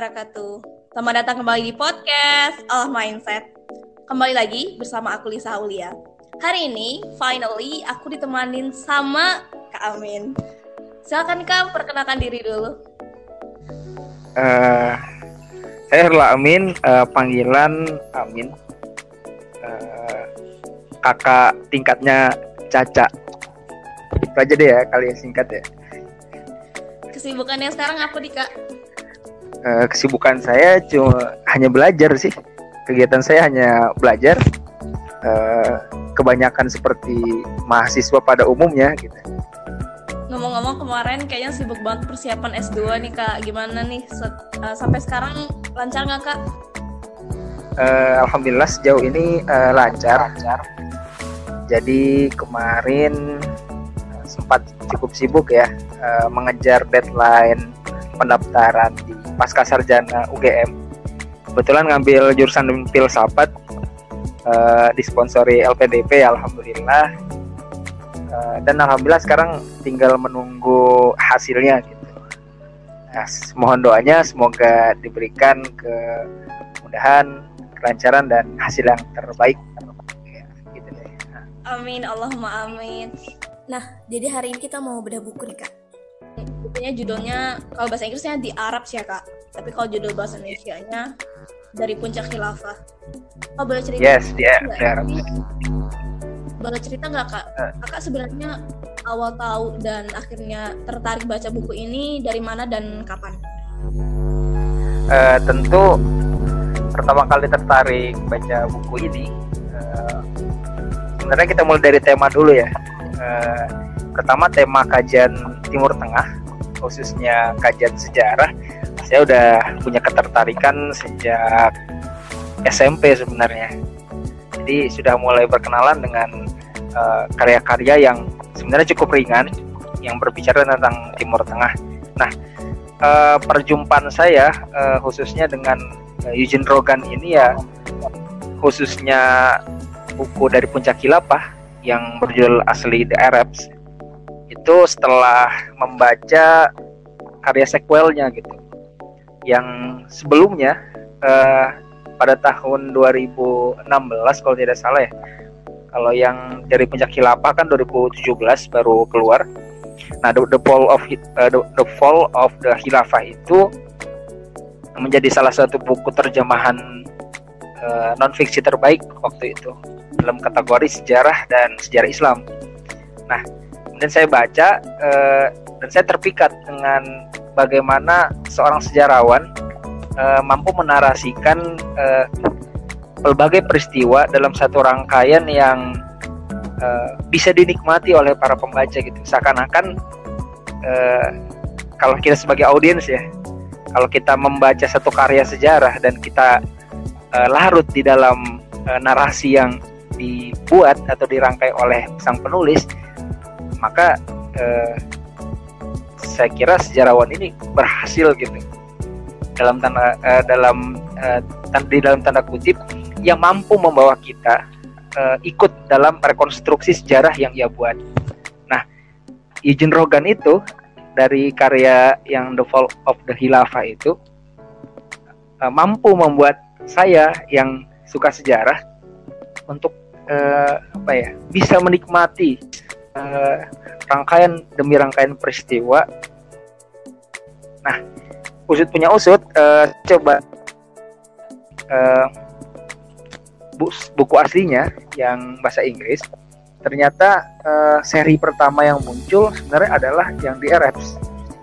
wabarakatuh. Selamat datang kembali di podcast Allah Mindset. Kembali lagi bersama aku Lisa Aulia. Hari ini, finally, aku ditemanin sama Kak Amin. Silakan Kak, perkenalkan diri dulu. Uh, saya Herla Amin, uh, panggilan Amin. Uh, kakak tingkatnya Caca. Itu aja deh ya, kali singkat ya. Kesibukannya sekarang apa nih kak? Uh, kesibukan saya cuma hanya belajar sih. Kegiatan saya hanya belajar. Uh, kebanyakan seperti mahasiswa pada umumnya gitu. Ngomong-ngomong kemarin kayaknya sibuk banget persiapan S2 nih kak. Gimana nih uh, sampai sekarang lancar nggak kak? Uh, Alhamdulillah sejauh ini uh, lancar. lancar. Jadi kemarin sempat cukup sibuk ya uh, mengejar deadline pendaftaran di pasca sarjana UGM. Kebetulan ngambil jurusan filsafat uh, disponsori LPDP alhamdulillah. Uh, dan alhamdulillah sekarang tinggal menunggu hasilnya gitu. Nah, mohon doanya semoga diberikan kemudahan, kelancaran dan hasil yang terbaik. Ya, gitu deh. Amin, Allahumma amin. Nah, jadi hari ini kita mau bedah buku nih kak. Bukunya judulnya kalau bahasa Inggrisnya di Arab sih ya kak. Tapi kalau judul bahasa Indonesia-nya dari puncak khilafah. Oh boleh cerita? Yes, di Arab. Boleh cerita nggak kak? Uh. Kakak sebenarnya awal tahu dan akhirnya tertarik baca buku ini dari mana dan kapan? Uh, tentu pertama kali tertarik baca buku ini uh, sebenarnya kita mulai dari tema dulu ya Eh, pertama tema kajian Timur Tengah khususnya kajian sejarah. Saya udah punya ketertarikan sejak SMP sebenarnya. Jadi sudah mulai berkenalan dengan eh, karya-karya yang sebenarnya cukup ringan yang berbicara tentang Timur Tengah. Nah uh, perjumpaan saya uh, khususnya dengan uh, Eugene Rogan ini ya khususnya buku dari Puncak Khilafah yang berjudul asli The Arabs itu setelah membaca karya sequelnya gitu. Yang sebelumnya uh, pada tahun 2016 kalau tidak salah ya. Kalau yang dari puncak khilafah kan 2017 baru keluar. Nah the, the fall of uh, the, the fall of the khilafah itu menjadi salah satu buku terjemahan uh, non fiksi terbaik waktu itu. Dalam kategori sejarah dan sejarah Islam. Nah, kemudian saya baca uh, dan saya terpikat dengan bagaimana seorang sejarawan uh, mampu menarasikan uh, berbagai peristiwa dalam satu rangkaian yang uh, bisa dinikmati oleh para pembaca gitu. Seakan-akan uh, kalau kita sebagai audiens ya, kalau kita membaca satu karya sejarah dan kita uh, larut di dalam uh, narasi yang dibuat atau dirangkai oleh sang penulis maka eh, saya kira sejarawan ini berhasil gitu dalam tanda eh, dalam eh, di dalam tanda kutip yang mampu membawa kita eh, ikut dalam rekonstruksi sejarah yang ia buat. Nah, Eugene Rogan itu dari karya yang The Fall of the Khilafah itu eh, mampu membuat saya yang suka sejarah untuk uh, apa ya bisa menikmati uh, rangkaian demi rangkaian peristiwa. Nah, usut punya usut, uh, coba uh, bu buku aslinya yang bahasa Inggris. Ternyata uh, seri pertama yang muncul sebenarnya adalah yang di Arabs.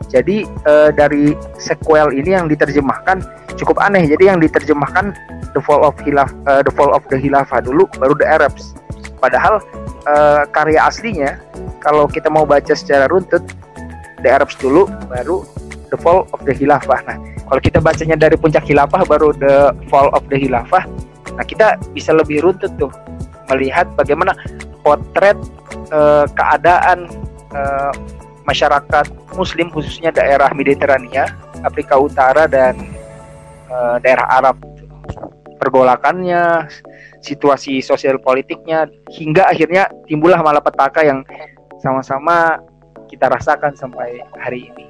Jadi uh, dari sequel ini yang diterjemahkan cukup aneh. Jadi yang diterjemahkan The Fall of Hilaf uh, The Fall of the Hilafah dulu baru The Arabs. Padahal uh, karya aslinya kalau kita mau baca secara runtut The Arabs dulu baru The Fall of the Hilafah. Nah, kalau kita bacanya dari puncak Hilafah baru The Fall of the Hilafah, nah kita bisa lebih runtut tuh melihat bagaimana potret uh, keadaan uh, masyarakat Muslim khususnya daerah Mediterania, Afrika Utara dan uh, daerah Arab pergolakannya, situasi sosial politiknya, hingga akhirnya timbullah malapetaka yang sama-sama kita rasakan sampai hari ini.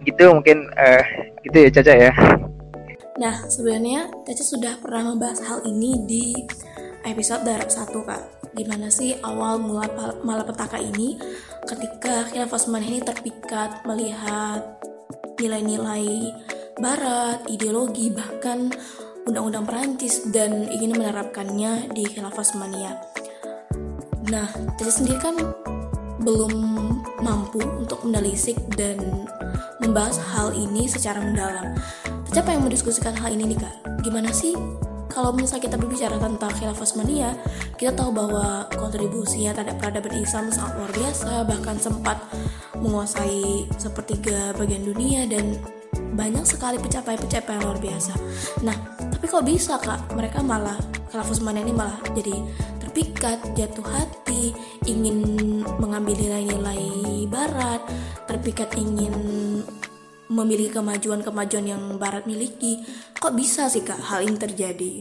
gitu mungkin uh, gitu ya Caca ya nah sebenarnya Caca sudah pernah membahas hal ini di episode darab satu kak gimana sih awal mula malapetaka ini ketika khilafah ini terpikat melihat nilai-nilai barat, ideologi, bahkan undang-undang Perancis dan ingin menerapkannya di khilafah Utsmaniyah. Nah, Caca sendiri kan belum mampu untuk menelisik dan membahas hal ini secara mendalam. Apa yang mendiskusikan hal ini nih kak? Gimana sih kalau misalnya kita berbicara tentang khilafah Utsmaniyah, kita tahu bahwa kontribusinya terhadap peradaban Islam sangat luar biasa, bahkan sempat menguasai sepertiga bagian dunia dan banyak sekali pencapaian-pencapaian luar biasa. Nah, tapi kok bisa kak mereka malah khilafah Utsmaniyah ini malah jadi terpikat, jatuh hati, ingin mengambil nilai-nilai barat, terpikat ingin memiliki kemajuan-kemajuan yang barat miliki. Kok bisa sih kak hal ini terjadi?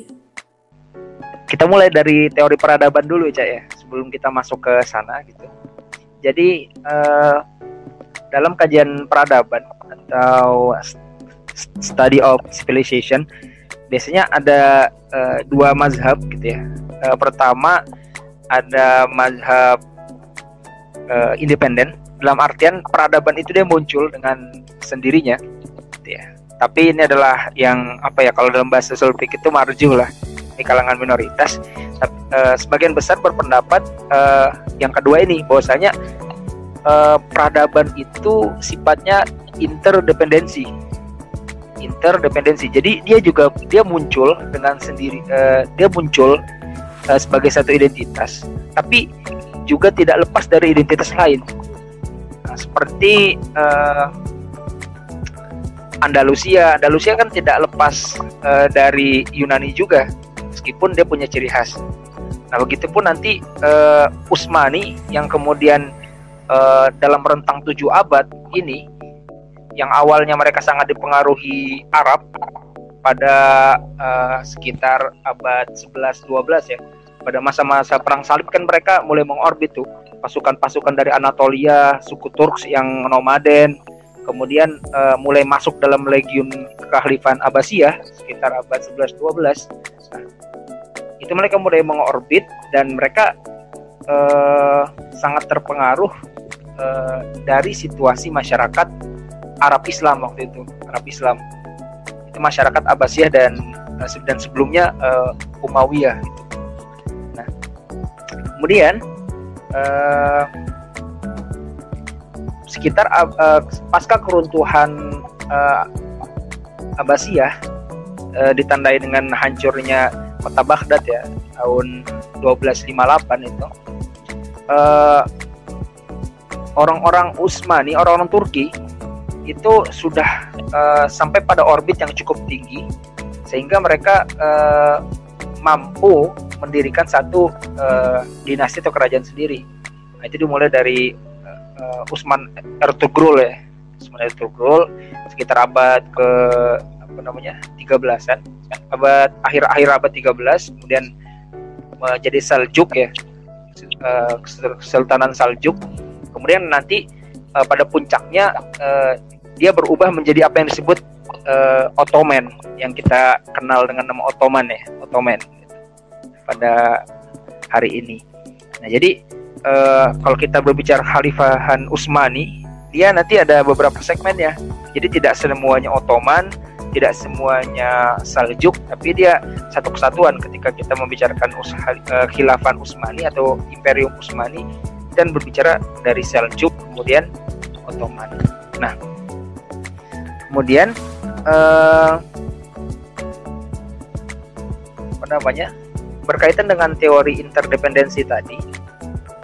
Kita mulai dari teori peradaban dulu ya, ya sebelum kita masuk ke sana gitu. Jadi uh, dalam kajian peradaban atau study of civilization biasanya ada uh, dua mazhab gitu ya. Uh, pertama ada mazhab uh, independen. Dalam artian peradaban itu dia muncul dengan sendirinya gitu ya. Tapi ini adalah yang apa ya kalau dalam bahasa sulfik itu marjuh lah di kalangan minoritas. Uh, sebagian besar berpendapat uh, yang kedua ini bahwasanya uh, peradaban itu sifatnya interdependensi interdependensi jadi dia juga dia muncul dengan sendiri uh, dia muncul uh, sebagai satu identitas, tapi juga tidak lepas dari identitas lain. Nah, seperti uh, Andalusia, Andalusia kan tidak lepas uh, dari Yunani juga, meskipun dia punya ciri khas. Nah, begitupun nanti uh, Usmani yang kemudian uh, dalam rentang tujuh abad ini, yang awalnya mereka sangat dipengaruhi Arab pada uh, sekitar abad 11-12 ya, pada masa-masa perang salib kan mereka mulai mengorbit tuh pasukan-pasukan dari Anatolia, suku Turks yang nomaden, kemudian uh, mulai masuk dalam legiun kekhalifan Abbasiyah sekitar abad 11-12. Nah, itu mereka mulai mengorbit dan mereka uh, sangat terpengaruh uh, dari situasi masyarakat Arab Islam waktu itu, Arab Islam. Itu masyarakat Abbasiyah dan dan sebelumnya uh, Umayyah gitu kemudian uh, sekitar uh, pasca keruntuhan uh, Abbasiyah uh, ditandai dengan hancurnya kota Baghdad ya tahun 1258 itu uh, orang-orang Utsmani orang-orang Turki itu sudah uh, sampai pada orbit yang cukup tinggi sehingga mereka uh, mampu mendirikan satu uh, dinasti atau kerajaan sendiri. Nah, itu dimulai dari uh, Usman Ertugrul ya. Usman Ertugrul sekitar abad ke apa namanya? 13-an. Abad akhir-akhir abad 13 kemudian menjadi Saljuk ya. Kesultanan Saljuk. Kemudian nanti uh, pada puncaknya uh, dia berubah menjadi apa yang disebut uh, Ottoman yang kita kenal dengan nama Ottoman ya, Ottoman pada hari ini. Nah, jadi uh, kalau kita berbicara Khalifahan Utsmani, dia nanti ada beberapa segmen ya. Jadi tidak semuanya Ottoman, tidak semuanya Saljuk, tapi dia satu kesatuan ketika kita membicarakan uh, Khilafan Utsmani atau Imperium Utsmani dan berbicara dari Saljuk kemudian Ottoman. Nah, kemudian uh, apa namanya? berkaitan dengan teori interdependensi tadi,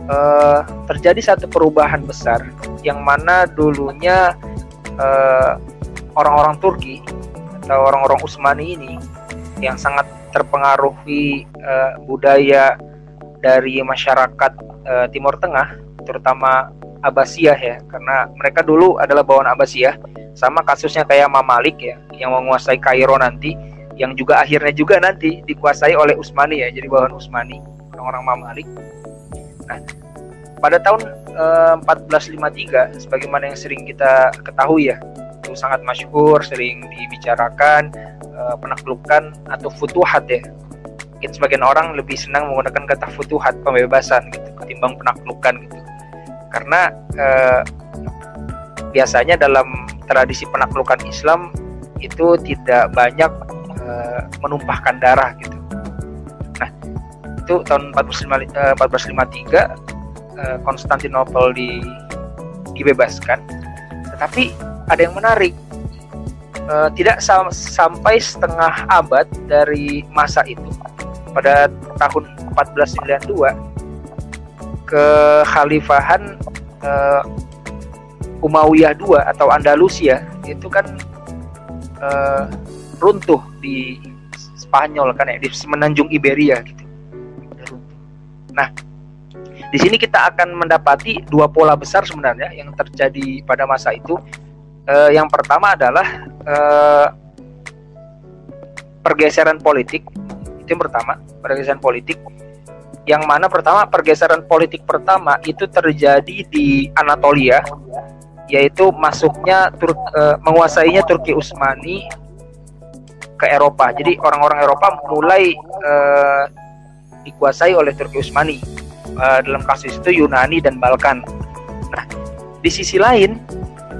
uh, terjadi satu perubahan besar yang mana dulunya uh, orang-orang Turki atau orang-orang Utsmani ini yang sangat terpengaruhi uh, budaya dari masyarakat uh, Timur Tengah, terutama Abbasiyah ya, karena mereka dulu adalah bawaan Abbasiyah, sama kasusnya kayak Mamalik ya, yang menguasai Kairo nanti. Yang juga akhirnya juga nanti dikuasai oleh Utsmani ya jadi bawahan Utsmani orang-orang Mamalik nah pada tahun eh, 1453 sebagaimana yang sering kita ketahui ya sangat masyhur sering dibicarakan uh, penaklukan atau futuhat ya. Mungkin sebagian orang lebih senang menggunakan kata futuhat pembebasan gitu ketimbang penaklukan gitu karena uh, biasanya dalam tradisi penaklukan Islam itu tidak banyak uh, menumpahkan darah gitu. Nah itu tahun 1453 uh, Konstantinopel di dibebaskan. Tetapi ada yang menarik uh, tidak sam sampai setengah abad dari masa itu pada tahun 1492 kekhalifahan uh, Umayyah II atau Andalusia itu kan uh, runtuh di Spanyol kan ya di semenanjung Iberia gitu. Nah, di sini kita akan mendapati dua pola besar sebenarnya yang terjadi pada masa itu. Uh, yang pertama adalah uh, pergeseran politik. Itu yang pertama, pergeseran politik. Yang mana pertama pergeseran politik pertama itu terjadi di Anatolia, yaitu masuknya Tur uh, menguasainya Turki Utsmani ke Eropa. Jadi orang-orang Eropa mulai uh, dikuasai oleh Turki Utsmani uh, dalam kasus itu Yunani dan Balkan. Nah, di sisi lain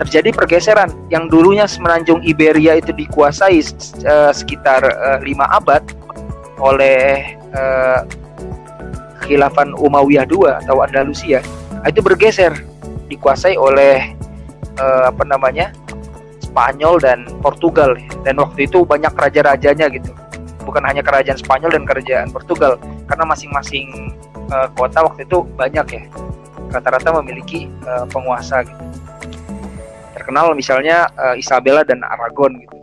terjadi pergeseran yang dulunya semenanjung Iberia itu dikuasai uh, sekitar uh, lima abad oleh uh, khilafan Umayyah II atau Andalusia itu bergeser dikuasai oleh uh, apa namanya Spanyol dan Portugal. Dan waktu itu banyak raja-rajanya gitu. Bukan hanya kerajaan Spanyol dan kerajaan Portugal karena masing-masing uh, kota waktu itu banyak ya. Rata-rata memiliki uh, penguasa gitu. Terkenal misalnya uh, Isabella dan Aragon gitu.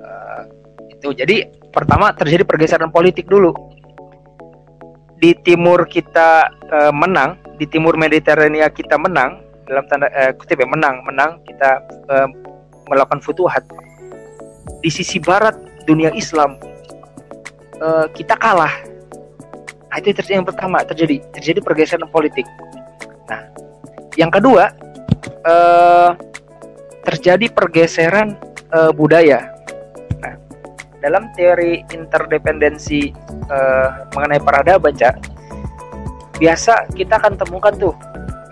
Uh, itu. Jadi pertama terjadi pergeseran politik dulu di timur kita uh, menang di timur Mediterania kita menang dalam tanda uh, kutip ya menang menang kita uh, melakukan futuhat di sisi barat dunia Islam uh, kita kalah Nah, itu yang pertama terjadi terjadi pergeseran politik. Nah, yang kedua eh, terjadi pergeseran eh, budaya. Dalam teori interdependensi eh, mengenai peradaban, Cak, biasa kita akan temukan tuh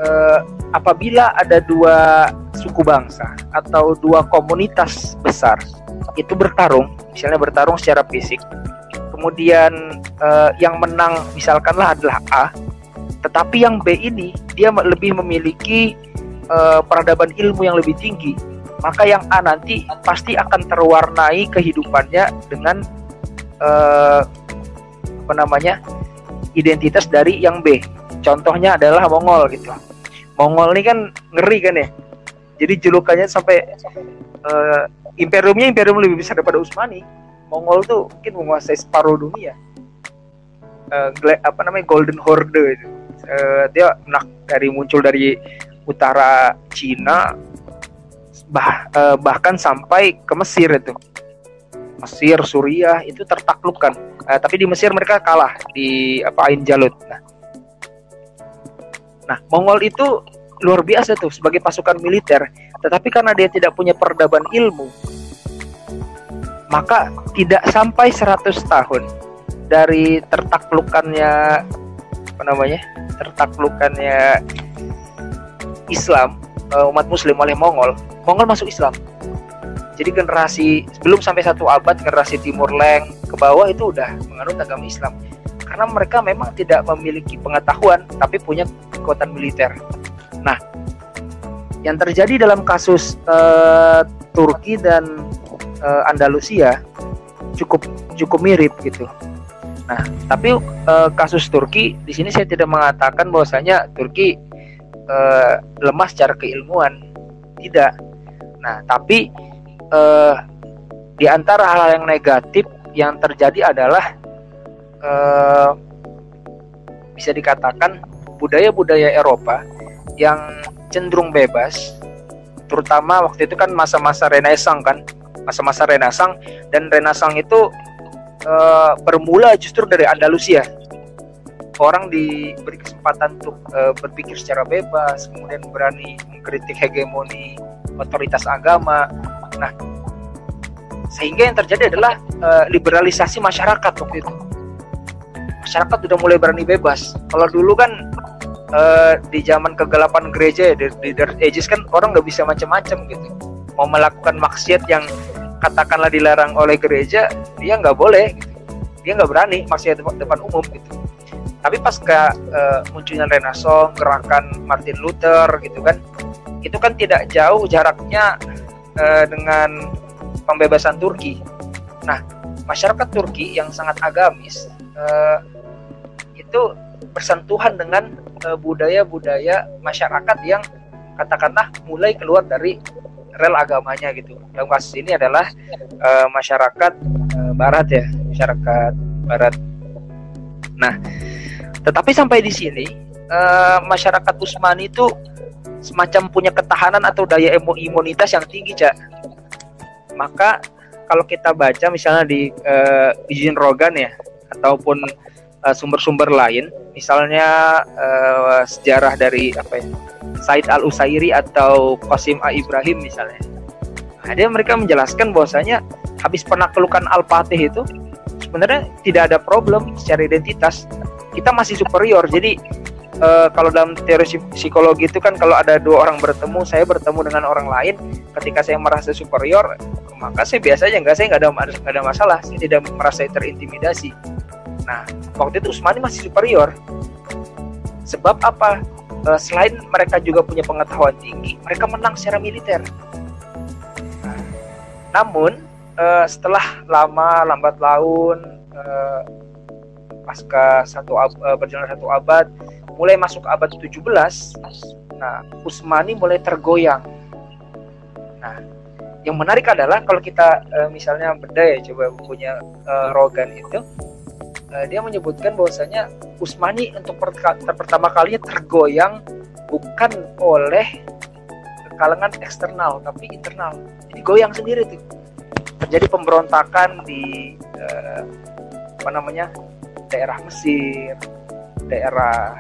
eh, apabila ada dua suku bangsa atau dua komunitas besar itu bertarung, misalnya bertarung secara fisik, kemudian uh, yang menang misalkanlah adalah A, tetapi yang B ini dia lebih memiliki uh, peradaban ilmu yang lebih tinggi, maka yang A nanti pasti akan terwarnai kehidupannya dengan uh, apa namanya identitas dari yang B. Contohnya adalah Mongol gitu. Mongol ini kan ngeri kan ya. Jadi julukannya sampai uh, imperiumnya imperium lebih besar daripada Utsmani Mongol tuh mungkin menguasai separuh dunia uh, apa namanya Golden Horde itu uh, dia nak dari muncul dari utara Cina bah, uh, bahkan sampai ke Mesir itu. Mesir Suriah itu tertaklukkan. Uh, tapi di Mesir mereka kalah di apa Ain Jalut. Nah. Nah Mongol itu luar biasa tuh sebagai pasukan militer. Tetapi karena dia tidak punya peradaban ilmu maka tidak sampai 100 tahun dari tertaklukannya apa namanya tertaklukannya Islam eh, umat Muslim oleh Mongol Mongol masuk Islam. Jadi generasi sebelum sampai satu abad generasi Timur Leng ke bawah itu udah menganut agama Islam. Karena mereka memang tidak memiliki pengetahuan tapi punya kekuatan militer. Nah yang terjadi dalam kasus uh, Turki dan uh, Andalusia cukup cukup mirip gitu. Nah, tapi uh, kasus Turki di sini saya tidak mengatakan bahwasanya Turki uh, lemah secara keilmuan, tidak. Nah, tapi uh, di antara hal yang negatif yang terjadi adalah uh, bisa dikatakan budaya-budaya Eropa yang cenderung bebas, terutama waktu itu kan masa-masa Renaissance kan, masa-masa Renasang dan Renasang itu uh, bermula justru dari Andalusia orang diberi kesempatan untuk uh, berpikir secara bebas kemudian berani mengkritik hegemoni otoritas agama. Nah, sehingga yang terjadi adalah uh, liberalisasi masyarakat waktu itu. Masyarakat sudah mulai berani bebas. Kalau dulu kan uh, di zaman kegelapan gereja ya, di, di Dark Ages kan orang nggak bisa macam-macam gitu. Mau melakukan maksiat yang katakanlah dilarang oleh gereja, dia nggak boleh. Gitu. Dia nggak berani maksiat depan, depan umum gitu. Tapi pas ke uh, munculnya Renaissance, gerakan Martin Luther gitu kan, itu kan tidak jauh jaraknya uh, dengan pembebasan Turki. Nah, masyarakat Turki yang sangat agamis uh, itu bersentuhan dengan budaya-budaya masyarakat yang katakanlah mulai keluar dari rel agamanya gitu. Dalam kasus ini adalah uh, masyarakat uh, Barat ya, masyarakat Barat. Nah, tetapi sampai di sini uh, masyarakat Usmani itu semacam punya ketahanan atau daya imunitas yang tinggi, Cak. Maka kalau kita baca misalnya di uh, izin Rogan ya ataupun uh, sumber-sumber lain misalnya uh, sejarah dari apa ya Said Al Usairi atau Qasim A Ibrahim misalnya. Ada nah, mereka menjelaskan bahwasanya habis penaklukan Al Fatih itu sebenarnya tidak ada problem secara identitas kita masih superior. Jadi uh, kalau dalam teori psikologi itu kan kalau ada dua orang bertemu saya bertemu dengan orang lain ketika saya merasa superior maka saya biasa aja nggak saya nggak ada nggak ada masalah saya tidak merasa terintimidasi. Nah waktu itu Usmani masih superior. Sebab apa? E, selain mereka juga punya pengetahuan tinggi mereka menang secara militer. Nah, namun e, setelah lama lambat laun pasca satu ab, e, berjalan satu abad mulai masuk abad 17 nah Usmani mulai tergoyang. Nah yang menarik adalah kalau kita uh, misalnya beda ya coba bukunya uh, Rogan itu dia menyebutkan bahwasanya Usmani untuk per pertama kalinya tergoyang bukan oleh kalangan eksternal tapi internal. Jadi goyang sendiri tuh. Terjadi pemberontakan di uh, apa namanya daerah Mesir daerah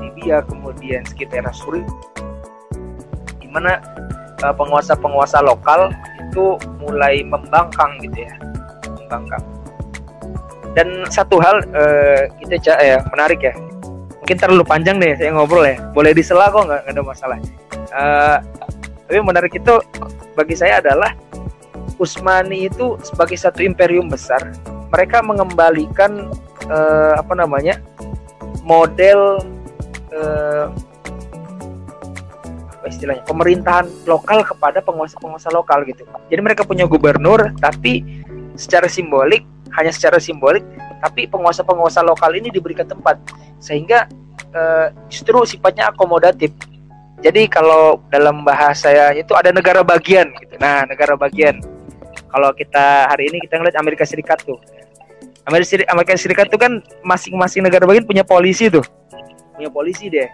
Libya kemudian sekitar daerah Suriah di mana Eh, penguasa-penguasa lokal itu mulai membangkang gitu ya membangkang. Dan satu hal uh, kita cak ya menarik ya mungkin terlalu panjang deh saya ngobrol ya boleh disela kok nggak ada masalah. Tapi menarik itu bagi saya adalah Usmani itu sebagai satu imperium besar mereka mengembalikan uh, apa namanya model uh, apa istilahnya pemerintahan lokal kepada penguasa-penguasa lokal gitu. Jadi mereka punya gubernur tapi secara simbolik hanya secara simbolik tapi penguasa-penguasa lokal ini diberikan tempat sehingga uh, justru sifatnya akomodatif. Jadi kalau dalam bahasa ya itu ada negara bagian gitu. Nah, negara bagian. Kalau kita hari ini kita ngeliat Amerika Serikat tuh. Amerika Serikat, Amerika Serikat tuh kan masing-masing negara bagian punya polisi tuh. Punya polisi deh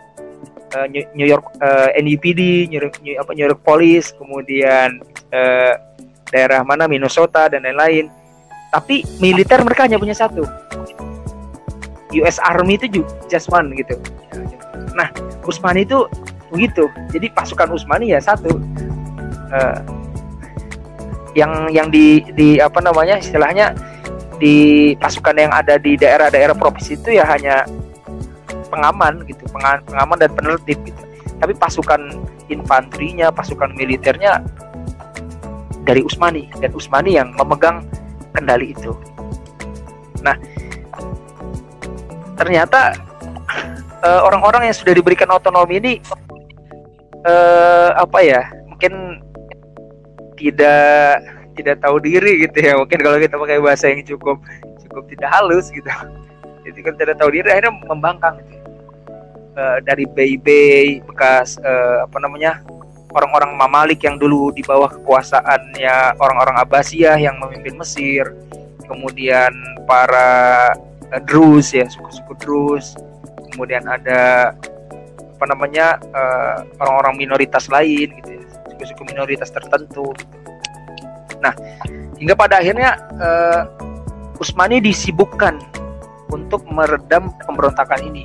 uh, New York uh, eh, NUPD, New York, New, apa, New York Police, kemudian uh, daerah mana Minnesota dan lain-lain. Tapi militer mereka hanya punya satu. US Army itu juga just one gitu. Nah, Usmani itu begitu. Jadi pasukan Usmani ya satu. Uh, yang yang di di apa namanya istilahnya di pasukan yang ada di daerah-daerah provinsi itu ya hanya pengaman gitu pengaman dan penertib gitu. Tapi pasukan infanterinya pasukan militernya dari Usmani dan Usmani yang memegang kendali itu. Nah ternyata uh, orang-orang yang sudah diberikan otonomi ini uh, apa ya mungkin tidak tidak tahu diri gitu ya mungkin kalau kita pakai bahasa yang cukup cukup tidak halus gitu jadi kan tidak tahu diri akhirnya membangkang gitu uh, dari Bei bekas uh, apa namanya orang-orang Mamalik yang dulu di bawah kekuasaannya orang-orang Abbasiyah yang memimpin Mesir, kemudian para uh, Drus ya suku-suku Drus, kemudian ada apa namanya orang-orang uh, minoritas lain gitu ya, suku-suku minoritas tertentu. Gitu. Nah, hingga pada akhirnya uh, Usmani disibukkan untuk meredam pemberontakan ini.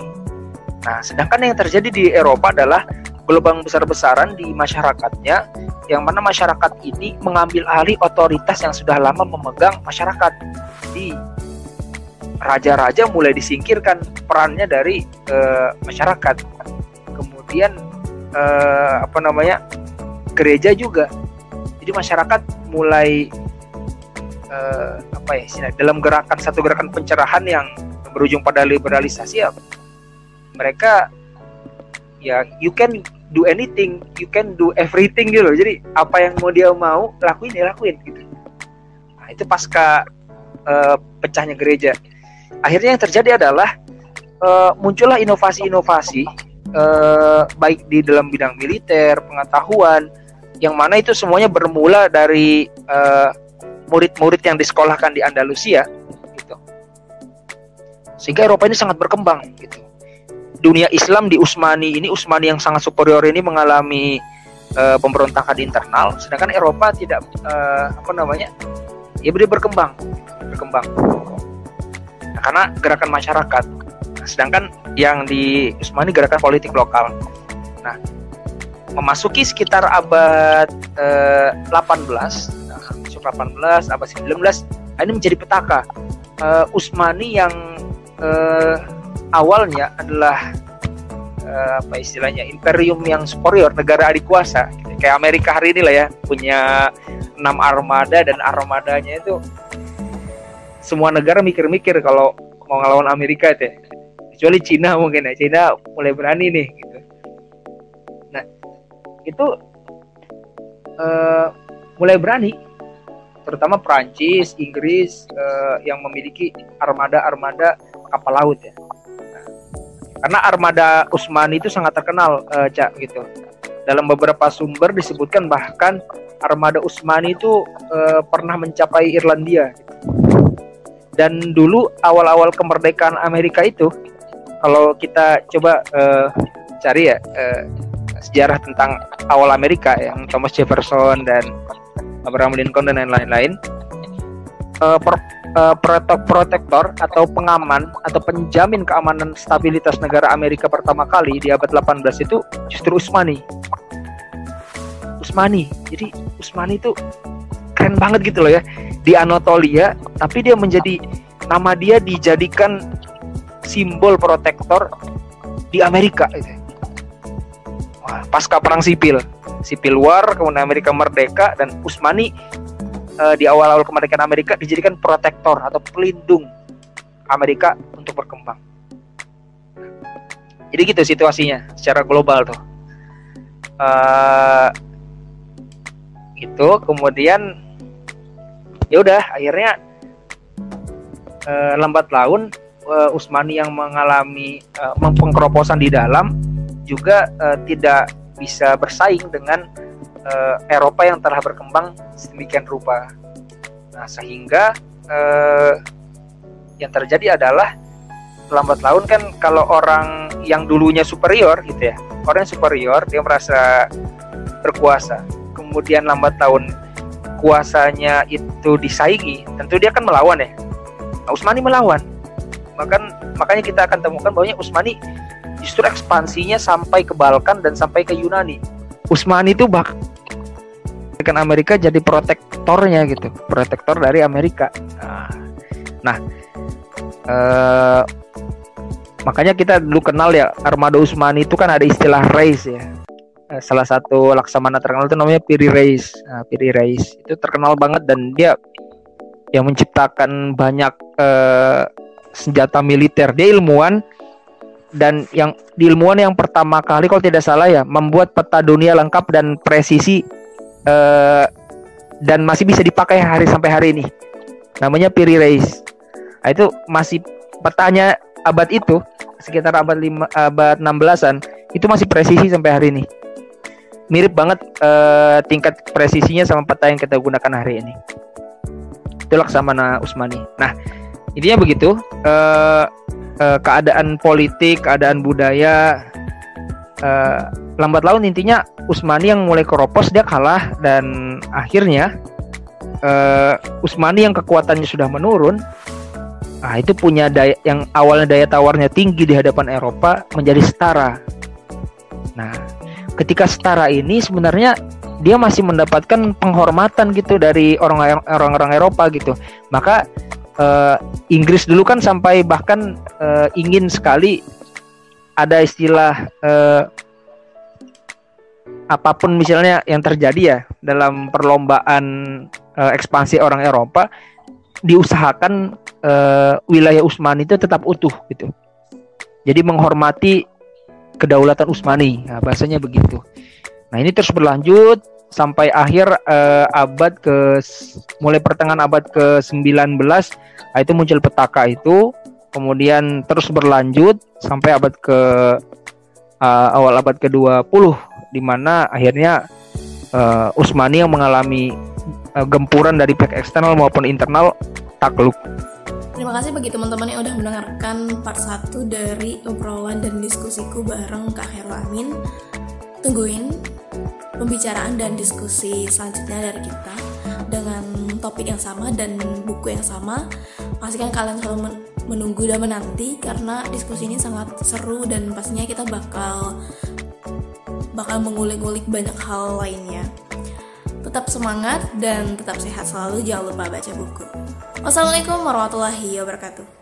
Nah, sedangkan yang terjadi di Eropa adalah gelombang besar-besaran di masyarakatnya yang mana masyarakat ini mengambil alih otoritas yang sudah lama memegang masyarakat. Di raja-raja mulai disingkirkan perannya dari uh, masyarakat. Kemudian uh, apa namanya gereja juga. Jadi masyarakat mulai uh, apa ya dalam gerakan satu gerakan pencerahan yang berujung pada liberalisasi ya mereka ya you can do anything you can do everything gitu loh. Jadi apa yang mau dia mau lakuin dia lakuin gitu. Nah, itu pasca uh, pecahnya gereja. Akhirnya yang terjadi adalah uh, muncullah inovasi-inovasi uh, baik di dalam bidang militer pengetahuan yang mana itu semuanya bermula dari murid-murid uh, yang disekolahkan di Andalusia gitu. Sehingga Eropa ini sangat berkembang gitu. Dunia Islam di Utsmani ini Utsmani yang sangat superior ini mengalami uh, pemberontakan internal. Sedangkan Eropa tidak uh, apa namanya ya dia berkembang berkembang. Nah, karena gerakan masyarakat. Sedangkan yang di Utsmani gerakan politik lokal. Nah memasuki sekitar abad uh, 18 nah, masuk 18 abad 19 nah, ini menjadi petaka. Uh, Utsmani yang uh, awalnya adalah uh, apa istilahnya imperium yang superior negara adik kuasa kayak Amerika hari ini lah ya punya enam armada dan armadanya itu semua negara mikir-mikir kalau mau ngelawan Amerika itu ya. kecuali Cina mungkin ya. Cina mulai berani nih itu uh, mulai berani. Terutama Prancis, Inggris uh, yang memiliki armada-armada kapal laut ya. Karena armada Utsmani itu sangat terkenal uh, cak gitu. Dalam beberapa sumber disebutkan bahkan armada Utsmani itu uh, pernah mencapai Irlandia. Dan dulu awal-awal kemerdekaan Amerika itu kalau kita coba uh, cari ya uh, sejarah tentang awal Amerika yang Thomas Jefferson dan Abraham Lincoln dan lain-lain uh, uh, protektor atau pengaman atau penjamin keamanan stabilitas negara Amerika pertama kali di abad 18 itu justru Utsmani. Utsmani. Jadi Utsmani itu keren banget gitu loh ya. Di Anatolia, tapi dia menjadi nama dia dijadikan simbol protektor di Amerika gitu. Pasca perang sipil, sipil war, kemudian Amerika merdeka dan Utsmani uh, di awal-awal kemerdekaan Amerika dijadikan protektor atau pelindung Amerika untuk berkembang. Jadi gitu situasinya secara global tuh. Uh, itu kemudian ya udah akhirnya uh, lambat laun Usmani yang mengalami uh, pengkeroposan di dalam juga uh, tidak bisa bersaing dengan uh, Eropa yang telah berkembang sedemikian rupa. Nah, sehingga uh, yang terjadi adalah lambat laun kan kalau orang yang dulunya superior gitu ya, orang yang superior dia merasa berkuasa. Kemudian lambat tahun kuasanya itu disaingi, tentu dia akan melawan ya. Nah, Usmani melawan. Bahkan makanya kita akan temukan bahwa Usmani justru ekspansinya sampai ke Balkan dan sampai ke Yunani. Usmani itu bak Amerika Amerika jadi protektornya gitu protektor dari Amerika. Nah, nah eh, makanya kita dulu kenal ya armada Usmani itu kan ada istilah race ya. Eh, salah satu laksamana terkenal itu namanya Piri Reis. Nah, Piri Reis itu terkenal banget dan dia yang menciptakan banyak eh, senjata militer. Dia ilmuwan dan yang di ilmuwan yang pertama kali kalau tidak salah ya membuat peta dunia lengkap dan presisi uh, dan masih bisa dipakai hari sampai hari ini. Namanya Piri Reis. Nah, itu masih petanya abad itu sekitar abad 5 abad 16-an itu masih presisi sampai hari ini. Mirip banget uh, tingkat presisinya sama peta yang kita gunakan hari ini. Itu Laksamana Usmani. Nah, intinya begitu. Uh, uh, keadaan politik, keadaan budaya, uh, lambat laun intinya Usmani yang mulai keropos dia kalah dan akhirnya uh, Usmani yang kekuatannya sudah menurun nah itu punya daya yang awalnya daya tawarnya tinggi di hadapan Eropa menjadi setara nah ketika setara ini sebenarnya dia masih mendapatkan penghormatan gitu dari orang-orang Eropa gitu. Maka uh, Inggris dulu kan sampai bahkan uh, ingin sekali ada istilah uh, apa pun misalnya yang terjadi ya dalam perlombaan uh, ekspansi orang Eropa diusahakan uh, wilayah Utsmani itu tetap utuh gitu. Jadi menghormati kedaulatan Utsmani. Nah, bahasanya begitu. Nah, ini terus berlanjut sampai akhir uh, abad ke mulai pertengahan abad ke-19 nah, itu muncul petaka itu kemudian terus berlanjut sampai abad ke uh, awal abad ke-20 di mana akhirnya uh, Utsmani yang mengalami uh, gempuran dari pihak eksternal maupun internal takluk. Terima kasih bagi teman-teman yang udah mendengarkan part 1 dari obrolan dan diskusiku bareng Kak Heru Amin. Tungguin pembicaraan dan diskusi selanjutnya dari kita dengan topik yang sama dan buku yang sama. Pastikan kalian selalu menunggu dan menanti karena diskusi ini sangat seru dan pastinya kita bakal bakal mengulik-ulik banyak hal lainnya. Tetap semangat dan tetap sehat selalu. Jangan lupa baca buku. Wassalamualaikum warahmatullahi wabarakatuh.